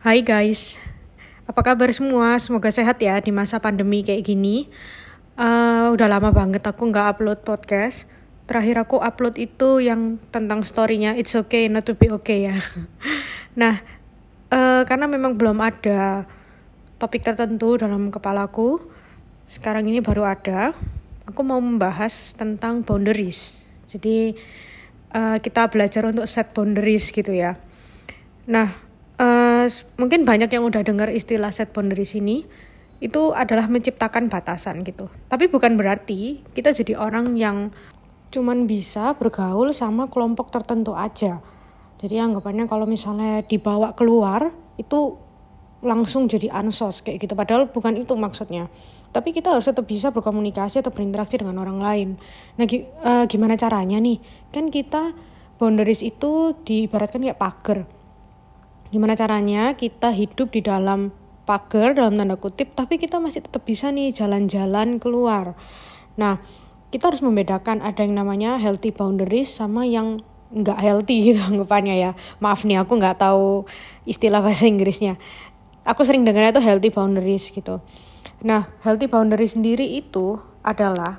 Hai guys, apa kabar semua? Semoga sehat ya di masa pandemi kayak gini. Uh, udah lama banget aku nggak upload podcast. Terakhir aku upload itu yang tentang storynya It's Okay Not to Be Okay ya. nah, uh, karena memang belum ada topik tertentu dalam kepalaku, sekarang ini baru ada. Aku mau membahas tentang boundaries. Jadi uh, kita belajar untuk set boundaries gitu ya. Nah, mungkin banyak yang udah dengar istilah set boundaries ini itu adalah menciptakan batasan gitu. Tapi bukan berarti kita jadi orang yang cuman bisa bergaul sama kelompok tertentu aja. Jadi anggapannya kalau misalnya dibawa keluar itu langsung jadi ansos kayak gitu. Padahal bukan itu maksudnya. Tapi kita harus tetap bisa berkomunikasi atau berinteraksi dengan orang lain. Nah, uh, gimana caranya nih? Kan kita boundaries itu diibaratkan kayak pagar gimana caranya kita hidup di dalam pagar dalam tanda kutip tapi kita masih tetap bisa nih jalan-jalan keluar. Nah kita harus membedakan ada yang namanya healthy boundaries sama yang nggak healthy gitu anggapannya ya. Maaf nih aku nggak tahu istilah bahasa Inggrisnya. Aku sering dengarnya itu healthy boundaries gitu. Nah healthy boundaries sendiri itu adalah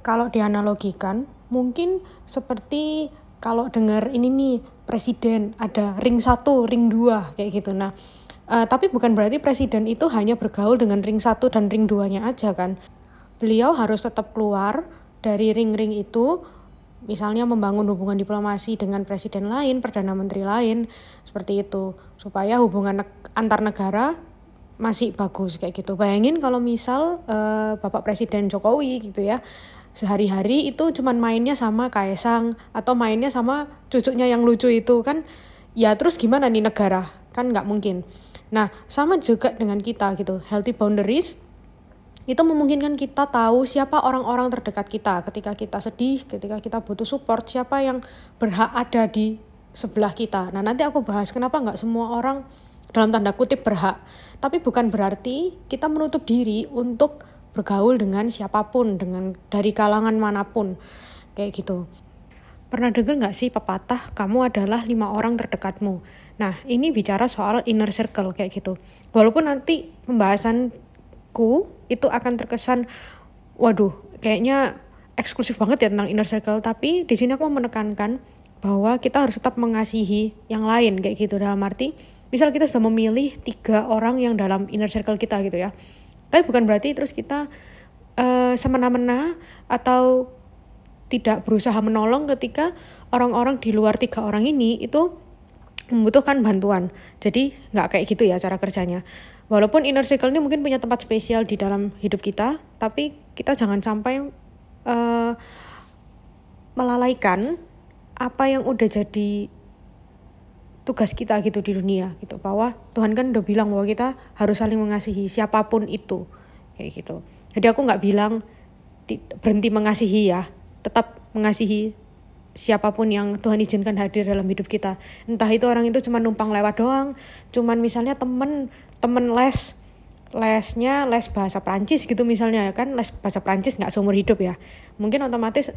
kalau dianalogikan mungkin seperti kalau dengar ini nih presiden ada ring satu, ring dua kayak gitu. Nah, uh, tapi bukan berarti presiden itu hanya bergaul dengan ring satu dan ring duanya aja kan. Beliau harus tetap keluar dari ring-ring itu, misalnya membangun hubungan diplomasi dengan presiden lain, perdana menteri lain, seperti itu, supaya hubungan ne antar negara masih bagus kayak gitu. Bayangin kalau misal uh, Bapak Presiden Jokowi gitu ya sehari-hari itu cuman mainnya sama Kaisang atau mainnya sama cucunya yang lucu itu kan ya terus gimana nih negara? Kan nggak mungkin. Nah sama juga dengan kita gitu. Healthy boundaries itu memungkinkan kita tahu siapa orang-orang terdekat kita ketika kita sedih ketika kita butuh support siapa yang berhak ada di sebelah kita. Nah nanti aku bahas kenapa nggak semua orang dalam tanda kutip berhak. Tapi bukan berarti kita menutup diri untuk bergaul dengan siapa pun dengan dari kalangan mana pun. Kayak gitu. Pernah dengar nggak sih pepatah kamu adalah lima orang terdekatmu. Nah ini bicara soal inner circle kayak gitu. Walaupun nanti pembahasanku itu akan terkesan waduh kayaknya eksklusif banget ya tentang inner circle. Tapi di sini aku mau menekankan bahwa kita harus tetap mengasihi yang lain kayak gitu. Dalam arti misal kita sudah memilih tiga orang yang dalam inner circle kita gitu ya tapi bukan berarti terus kita uh, semena-mena atau tidak berusaha menolong ketika orang-orang di luar tiga orang ini itu membutuhkan bantuan. Jadi nggak kayak gitu ya cara kerjanya. Walaupun inner circle ini mungkin punya tempat spesial di dalam hidup kita, tapi kita jangan sampai uh, melalaikan apa yang udah jadi tugas kita gitu di dunia gitu. Bahwa Tuhan kan udah bilang bahwa kita harus saling mengasihi siapa pun itu kayak gitu. Jadi aku nggak bilang berhenti mengasihi ya tetap mengasihi siapa pun yang Tuhan izinkan hadir dalam hidup kita. Entah itu orang itu cuma numpang lewat doang cuman misalnya temen temen les lesnya les bahasa Prancis gitu misalnya ya kan? Les bahasa Prancis nggak seumur hidup ya. Mungkin otomatis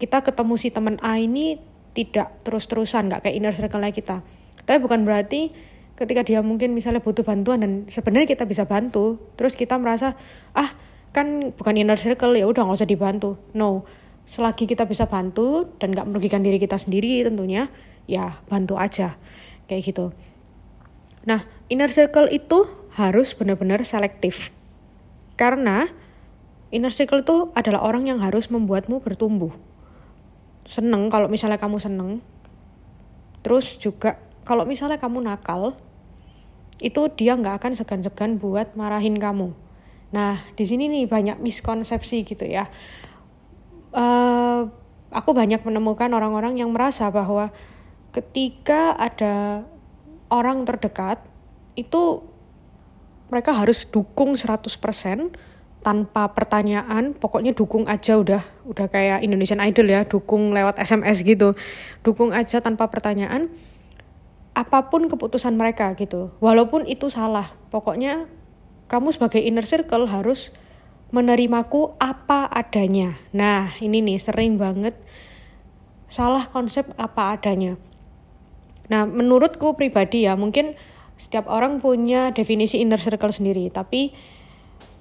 kita ketemu si temen A ini tidak terus-terusan nggak kayak inner circle kita tapi bukan berarti ketika dia mungkin misalnya butuh bantuan dan sebenarnya kita bisa bantu, terus kita merasa ah kan bukan inner circle ya udah nggak usah dibantu. No, selagi kita bisa bantu dan nggak merugikan diri kita sendiri tentunya ya bantu aja kayak gitu. Nah inner circle itu harus benar-benar selektif karena inner circle itu adalah orang yang harus membuatmu bertumbuh. Seneng kalau misalnya kamu seneng, terus juga kalau misalnya kamu nakal, itu dia nggak akan segan-segan buat marahin kamu. Nah, di sini nih banyak miskonsepsi gitu ya. Uh, aku banyak menemukan orang-orang yang merasa bahwa ketika ada orang terdekat itu mereka harus dukung 100% tanpa pertanyaan, pokoknya dukung aja udah udah kayak Indonesian Idol ya, dukung lewat SMS gitu. Dukung aja tanpa pertanyaan apa pun keputusan mereka gitu. Walaupun itu salah, pokoknya kamu sebagai inner circle harus menerimaku apa adanya. Nah, ini nih sering banget salah konsep apa adanya. Nah, menurutku pribadi ya, mungkin setiap orang punya definisi inner circle sendiri tapi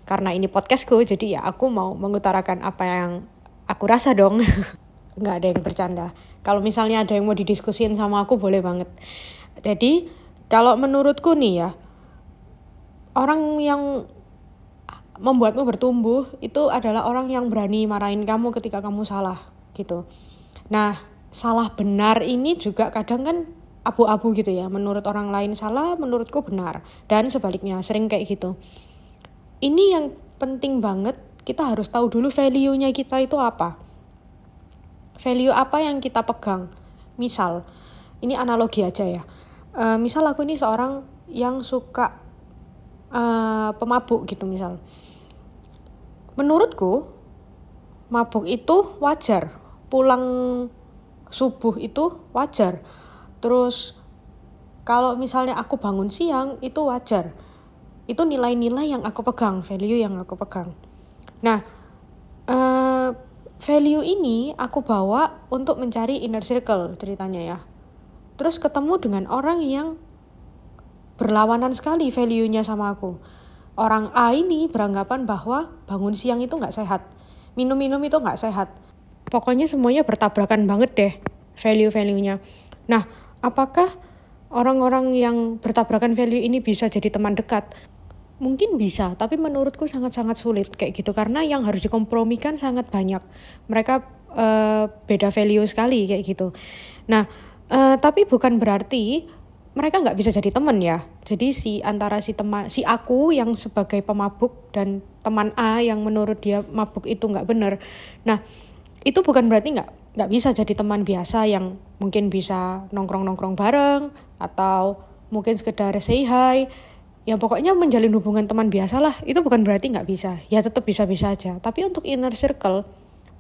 karena ini podcastku jadi ya aku mau mengutarakan apa yang aku rasa dong nggak ada yang bercanda kalau misalnya ada yang mau didiskusin sama aku boleh banget jadi kalau menurutku nih ya orang yang membuatmu bertumbuh itu adalah orang yang berani marahin kamu ketika kamu salah gitu. Nah salah benar ini juga kadang kan abu-abu gitu ya. Menurut orang lain salah menurutku benar. Dan sebaliknya sering kayak gitu. Ini yang penting banget kita harus tahu dulu value-nya kita itu apa. Value apa yang kita pegang? Misal ini analogi aja ya uh, misal aku ini seorang yang suka uh, pemabuk gitu misal. Menurutku mabuk itu wajar. Pulang subuh itu wajar. Terus kalau misalnya aku bangun siang itu wajar. Itu nilai-nilai yang aku pegang value yang aku pegang. Nah uh, value ini aku bawa untuk mencari inner circle ceritanya ya terus ketemu dengan orang yang berlawanan sekali value-nya sama aku. Orang A ini beranggapan bahwa bangun siang itu nggak sehat minum-minum itu nggak sehat. Pokoknya semuanya bertabrakan banget deh value-value-nya. Nah apakah orang-orang yang bertabrakan value ini bisa jadi teman dekat? Mungkin bisa tapi menurutku sangat-sangat sulit kayak gitu karena yang harus dikompromikan sangat banyak. Mereka uh, beda value sekali kayak gitu. Nah uh, tapi bukan berarti mereka nggak bisa jadi teman ya. Jadi si antara si teman si aku yang sebagai pemabuk dan teman A yang menurut dia mabuk itu nggak benar. Nah itu bukan berarti nggak nggak bisa jadi teman biasa yang mungkin bisa nongkrong nongkrong bareng atau mungkin sekedar say hi. Ya pokoknya menjalin hubungan teman biasa lah. Itu bukan berarti nggak bisa. Ya tetap bisa bisa aja. Tapi untuk inner circle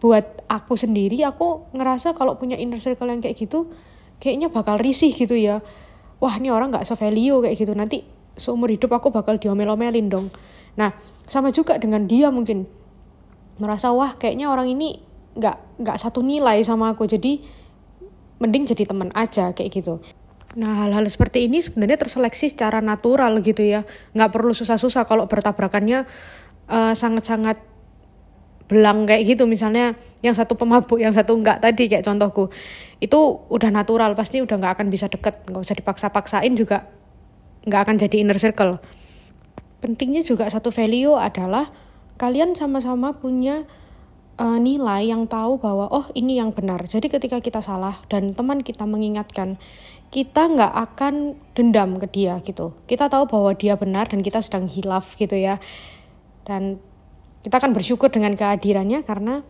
buat aku sendiri aku ngerasa kalau punya inner circle yang kayak gitu kayaknya bakal risih gitu ya. Wah ini orang nggak sevalue kayak gitu. Nanti seumur hidup aku bakal diomel-omelin dong. Nah sama juga dengan dia mungkin. Merasa wah kayaknya orang ini nggak nggak satu nilai sama aku. Jadi mending jadi teman aja kayak gitu. Nah, hal-hal seperti ini sebenarnya terseleksi secara natural gitu ya. Nggak perlu susah-susah kalau bertabrakannya sangat sangat-sangat belang kayak gitu. Misalnya yang satu pemabuk, yang satu enggak tadi kayak contohku. Itu udah natural, pasti udah nggak akan bisa deket. Nggak usah dipaksa-paksain juga nggak akan jadi inner circle. Pentingnya juga satu value adalah kalian sama-sama punya uh, nilai yang tahu bahwa oh ini yang benar. Jadi ketika kita salah dan teman kita mengingatkan, kita nggak akan dendam ke dia gitu. Kita tahu bahwa dia benar dan kita sedang hilaf gitu ya. Dan kita akan bersyukur dengan kehadirannya karena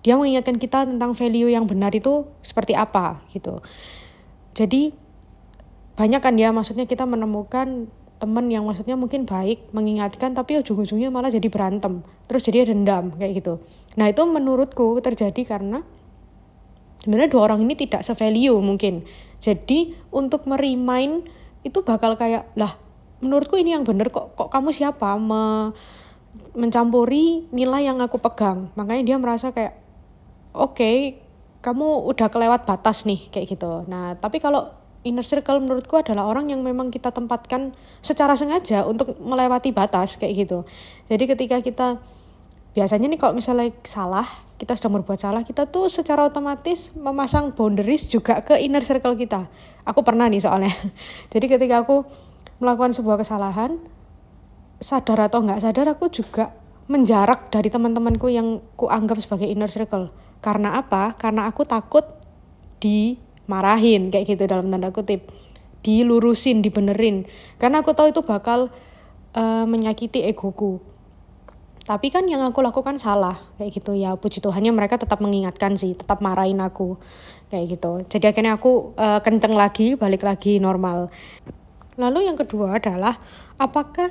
dia mengingatkan kita tentang value yang benar itu seperti apa gitu. Jadi banyak kan ya maksudnya kita menemukan temen yang maksudnya mungkin baik mengingatkan tapi ujung-ujungnya malah jadi berantem terus jadi dendam kayak gitu. Nah itu menurutku terjadi karena sebenarnya dua orang ini tidak sevalue mungkin. Jadi untuk merimain itu bakal kayak lah menurutku ini yang bener kok kok kamu siapa? Me, mencampuri nilai yang aku pegang. Makanya dia merasa kayak oke okay, kamu udah kelewat batas nih kayak gitu. Nah tapi kalau inner circle menurutku adalah orang yang memang kita tempatkan secara sengaja untuk melewati batas kayak gitu. Jadi ketika kita biasanya nih kalau misalnya salah kita sedang berbuat salah kita tuh secara otomatis memasang boundaries juga ke inner circle kita. Aku pernah nih soalnya. Jadi ketika aku melakukan sebuah kesalahan sadar atau nggak sadar aku juga menjarak dari teman-temanku yang ku anggap sebagai inner circle. Karena apa? Karena aku takut dimarahin kayak gitu dalam tanda kutip. Dilurusin dibenerin. Karena aku tahu itu bakal uh, menyakiti egoku. Tapi kan yang aku lakukan salah kayak gitu. Ya puji Tuhannya mereka tetap mengingatkan sih tetap marahin aku kayak gitu. Jadi akhirnya aku uh, kenceng lagi balik lagi normal. Lalu yang kedua adalah apakah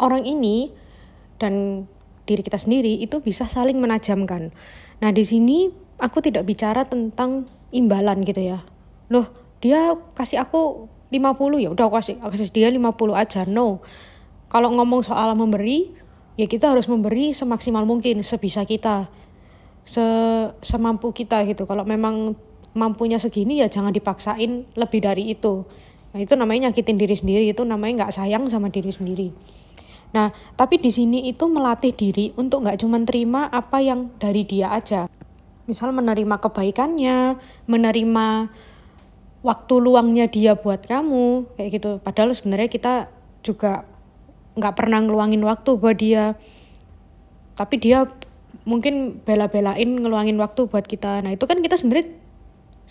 orang ini dan diri kita sendiri itu bisa saling menajamkan. Nah di sini aku tidak bicara tentang imbalan gitu ya. Loh dia kasih aku 50 ya udah aku kasih aku kasih dia 50 aja no. Kalau ngomong soal memberi ya kita harus memberi semaksimal mungkin sebisa kita se semampu kita gitu. Kalau memang mampunya segini ya jangan dipaksain lebih dari itu. Nah, itu namanya nyakitin diri sendiri, itu namanya nggak sayang sama diri sendiri. Nah, tapi di sini itu melatih diri untuk nggak cuma terima apa yang dari dia aja. Misal menerima kebaikannya, menerima waktu luangnya dia buat kamu, kayak gitu. Padahal sebenarnya kita juga nggak pernah ngeluangin waktu buat dia. Tapi dia mungkin bela-belain ngeluangin waktu buat kita. Nah, itu kan kita sebenarnya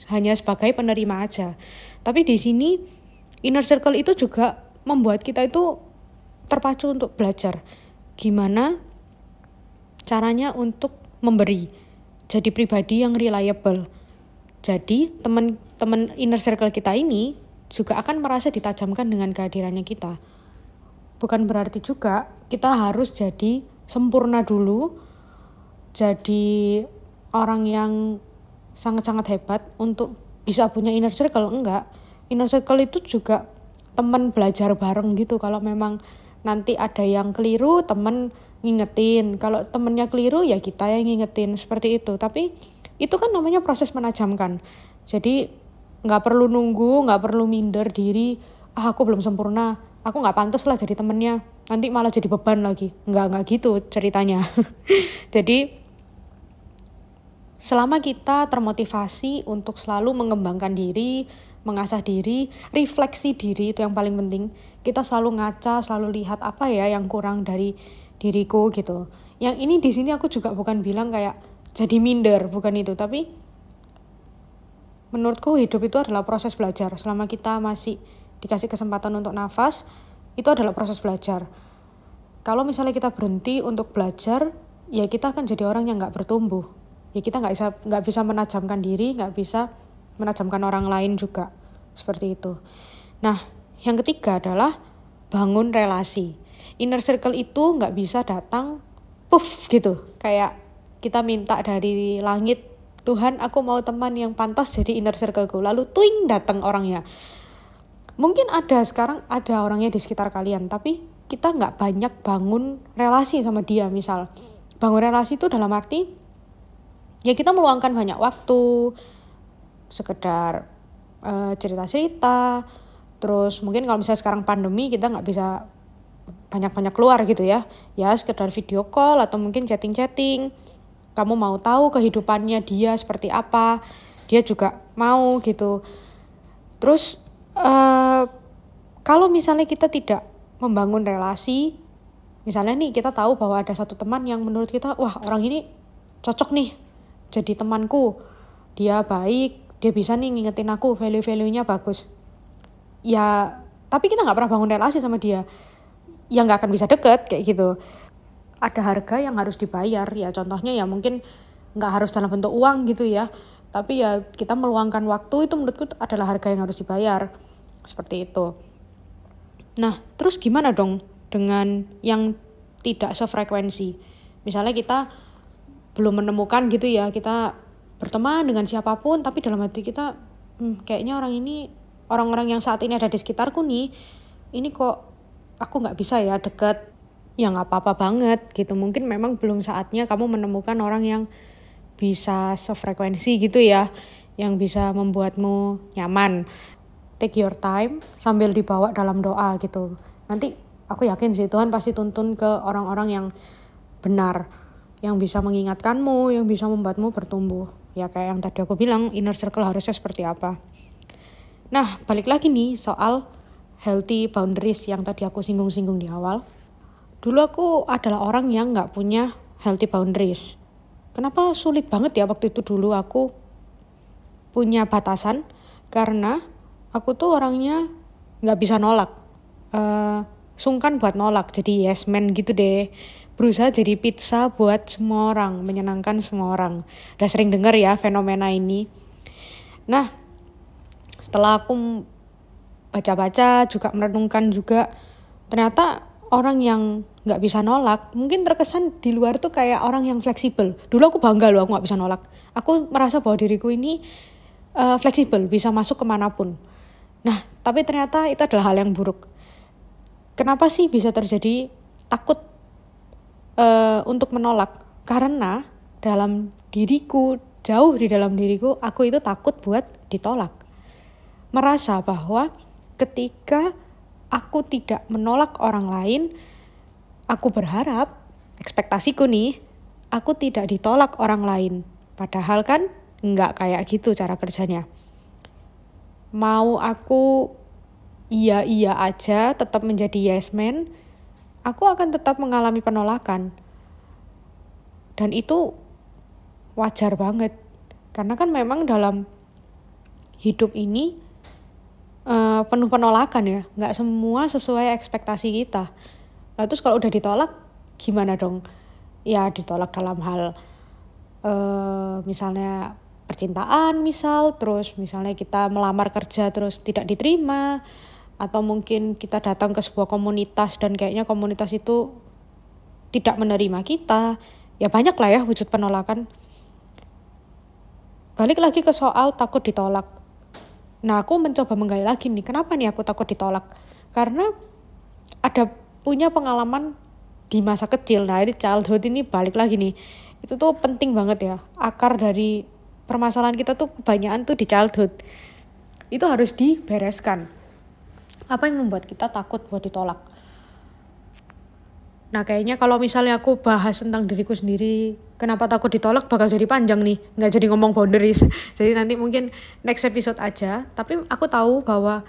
hanya sebagai penerima aja. Tapi di sini inner circle itu juga membuat kita itu terpacu untuk belajar. Gimana caranya untuk memberi? Jadi pribadi yang reliable. Jadi teman-teman inner circle kita ini juga akan merasa ditajamkan dengan kehadirannya kita. Bukan berarti juga kita harus jadi sempurna dulu jadi orang yang sangat-sangat hebat untuk bisa punya inner circle. Enggak. Inner circle itu juga teman belajar bareng gitu. Kalau memang nanti ada yang keliru temen ngingetin. Kalau temennya keliru ya kita yang ngingetin. Seperti itu. Tapi itu kan namanya proses menajamkan. Jadi nggak perlu nunggu nggak perlu minder diri ah aku belum sempurna. Aku nggak pantas lah jadi temennya. Nanti malah jadi beban lagi. Nggak nggak gitu ceritanya. Jadi selama kita termotivasi untuk selalu mengembangkan diri mengasah diri refleksi diri itu yang paling penting kita selalu ngaca selalu lihat apa ya yang kurang dari diriku gitu. Yang ini di sini aku juga bukan bilang kayak jadi minder bukan itu. Tapi menurutku hidup itu adalah proses belajar. Selama kita masih dikasih kesempatan untuk nafas itu adalah proses belajar. Kalau misalnya kita berhenti untuk belajar ya kita akan jadi orang yang nggak bertumbuh. Ya kita nggak bisa nggak bisa menajamkan diri nggak bisa menajamkan orang lain juga. Seperti itu. Nah yang ketiga adalah bangun relasi. Inner circle itu nggak bisa datang puff gitu. Kayak kita minta dari langit, Tuhan aku mau teman yang pantas jadi inner circleku. Lalu twing datang orangnya. Mungkin ada sekarang ada orangnya di sekitar kalian, tapi kita nggak banyak bangun relasi sama dia misal. Bangun relasi itu dalam arti ya kita meluangkan banyak waktu, sekedar uh, cerita-cerita, terus mungkin kalau misalnya sekarang pandemi kita nggak bisa banyak-banyak keluar gitu ya. Ya sekedar video call atau mungkin chatting-chatting. Kamu mau tahu kehidupannya dia seperti apa dia juga mau gitu. Terus uh, kalau misalnya kita tidak membangun relasi misalnya nih kita tahu bahwa ada satu teman yang menurut kita wah orang ini cocok nih jadi temanku. Dia baik dia bisa nih ngingetin aku value-value-nya bagus ya tapi kita nggak pernah bangun relasi sama dia. Ya nggak akan bisa deket kayak gitu. Ada harga yang harus dibayar. Ya contohnya ya mungkin nggak harus dalam bentuk uang gitu ya. Tapi ya kita meluangkan waktu itu menurutku adalah harga yang harus dibayar. Seperti itu. Nah terus gimana dong dengan yang tidak sefrekuensi? Misalnya kita belum menemukan gitu ya kita berteman dengan siapa pun tapi dalam hati kita hmm, kayaknya orang ini orang-orang yang saat ini ada di sekitarku nih ini kok aku nggak bisa ya deket ya nggak apa-apa banget gitu. Mungkin memang belum saatnya kamu menemukan orang yang bisa sefrekuensi gitu ya yang bisa membuatmu nyaman. Take your time sambil dibawa dalam doa gitu. Nanti aku yakin sih Tuhan pasti tuntun ke orang-orang yang benar yang bisa mengingatkanmu yang bisa membuatmu bertumbuh. Ya kayak yang tadi aku bilang inner circle harusnya seperti apa Nah, balik lagi nih soal healthy boundaries yang tadi aku singgung-singgung di awal. Dulu aku adalah orang yang nggak punya healthy boundaries. Kenapa sulit banget ya waktu itu dulu aku punya batasan? Karena aku tuh orangnya nggak bisa nolak. Uh, sungkan buat nolak, jadi yes man gitu deh. Berusaha jadi pizza buat semua orang, menyenangkan semua orang. Udah sering denger ya fenomena ini. Nah, setelah aku baca-baca juga merenungkan juga ternyata orang yang nggak bisa nolak mungkin terkesan di luar tuh kayak orang yang fleksibel. Dulu aku bangga loh aku nggak bisa nolak. Aku merasa bahwa diriku ini uh, fleksibel bisa masuk ke mana pun. Nah tapi ternyata itu adalah hal yang buruk. Kenapa sih bisa terjadi takut uh, untuk menolak? Karena dalam diriku jauh di dalam diriku aku itu takut buat ditolak merasa bahwa ketika aku tidak menolak orang lain, aku berharap, ekspektasiku nih, aku tidak ditolak orang lain. Padahal kan nggak kayak gitu cara kerjanya. Mau aku iya-iya aja, tetap menjadi yes man, aku akan tetap mengalami penolakan. Dan itu wajar banget. Karena kan memang dalam hidup ini uh, penuh penolakan ya. Nggak semua sesuai ekspektasi kita. Nah terus kalau udah ditolak, gimana dong? Ya ditolak dalam hal uh, misalnya percintaan misal, terus misalnya kita melamar kerja terus tidak diterima, atau mungkin kita datang ke sebuah komunitas dan kayaknya komunitas itu tidak menerima kita ya banyak lah ya wujud penolakan balik lagi ke soal takut ditolak nah aku mencoba menggali lagi nih kenapa nih aku takut ditolak? Karena ada punya pengalaman di masa kecil. Nah ini childhood ini balik lagi nih. Itu tuh penting banget ya. Akar dari permasalahan kita tuh kebanyakan tuh di childhood. Itu harus dibereskan. Apa yang membuat kita takut buat ditolak nah kayaknya kalau misalnya aku bahas tentang diriku sendiri kenapa takut ditolak? Bakal jadi panjang nih nggak jadi ngomong boundaries. Jadi nanti mungkin next episode aja. Tapi aku tahu bahwa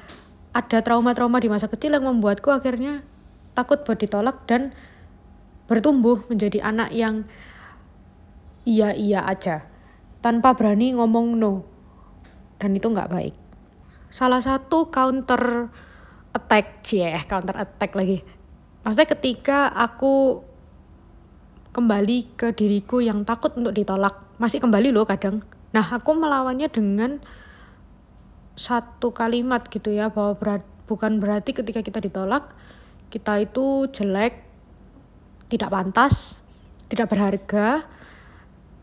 ada trauma-trauma di masa kecil yang membuatku akhirnya takut buat ditolak dan bertumbuh menjadi anak yang iya iya aja. Tanpa berani ngomong no. Dan itu nggak baik. Salah satu counter attack cie counter attack lagi maksudnya ketika aku kembali ke diriku yang takut untuk ditolak masih kembali loh kadang. Nah aku melawannya dengan satu kalimat gitu ya bahwa berat, bukan berarti ketika kita ditolak kita itu jelek tidak pantas tidak berharga.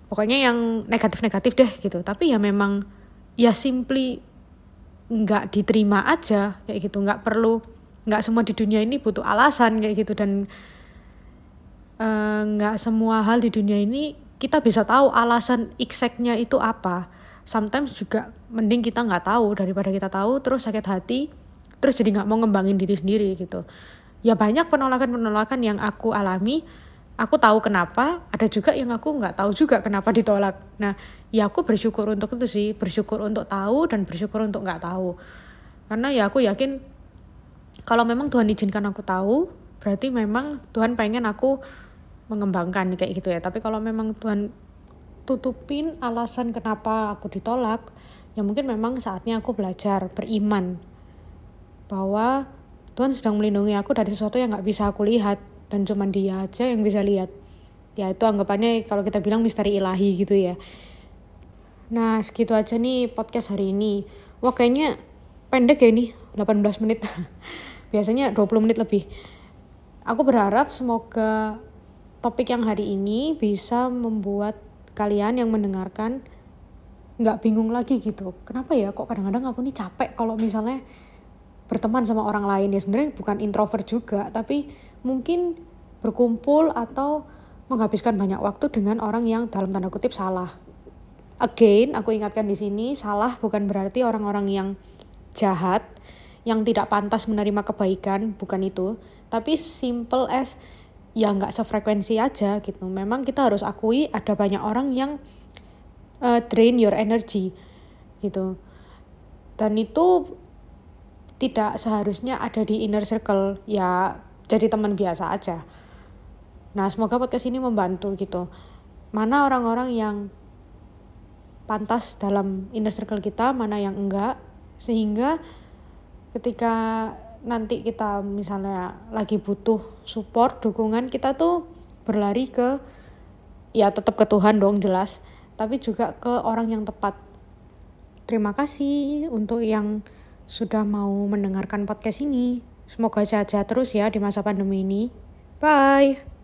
Pokoknya yang negatif-negatif deh gitu. Tapi ya memang ya simply nggak diterima aja kayak gitu. Nggak perlu nggak semua di dunia ini butuh alasan kayak gitu dan uh, nggak semua hal di dunia ini kita bisa tahu alasan exactnya itu apa. Sometimes juga mending kita nggak tahu daripada kita tahu terus sakit hati terus jadi nggak mau ngembangin diri sendiri gitu. Ya banyak penolakan penolakan yang aku alami. Aku tahu kenapa ada juga yang aku nggak tahu juga kenapa ditolak. Nah ya aku bersyukur untuk itu sih bersyukur untuk tahu dan bersyukur untuk nggak tahu. Karena ya aku yakin kalau memang Tuhan izinkan aku tahu berarti memang Tuhan pengen aku mengembangkan kayak gitu ya. Tapi kalau memang Tuhan tutupin alasan kenapa aku ditolak ya mungkin memang saatnya aku belajar beriman bahwa Tuhan sedang melindungi aku dari sesuatu yang nggak bisa aku lihat dan cuma dia aja yang bisa lihat. Ya itu anggapannya kalau kita bilang misteri ilahi gitu ya. Nah segitu aja nih podcast hari ini. Wah kayaknya pendek ya ini 18 menit. Biasanya 20 menit lebih. Aku berharap semoga topik yang hari ini bisa membuat kalian yang mendengarkan nggak bingung lagi gitu. Kenapa ya? Kok kadang-kadang aku nih capek kalau misalnya berteman sama orang lain. Ya sebenarnya bukan introvert juga tapi mungkin berkumpul atau menghabiskan banyak waktu dengan orang yang dalam tanda kutip salah. Again, aku ingatkan di sini, salah bukan berarti orang-orang yang jahat, yang tidak pantas menerima kebaikan, bukan itu. Tapi simple as ya nggak sefrekuensi aja gitu. Memang kita harus akui ada banyak orang yang uh, drain your energy gitu. Dan itu tidak seharusnya ada di inner circle ya jadi teman biasa aja nah semoga podcast ini membantu gitu mana orang-orang yang pantas dalam inner circle kita mana yang enggak sehingga ketika nanti kita misalnya lagi butuh support dukungan kita tuh berlari ke ya tetap ke Tuhan dong jelas tapi juga ke orang yang tepat terima kasih untuk yang sudah mau mendengarkan podcast ini Semoga sehat-sehat terus ya di masa pandemi ini. Bye.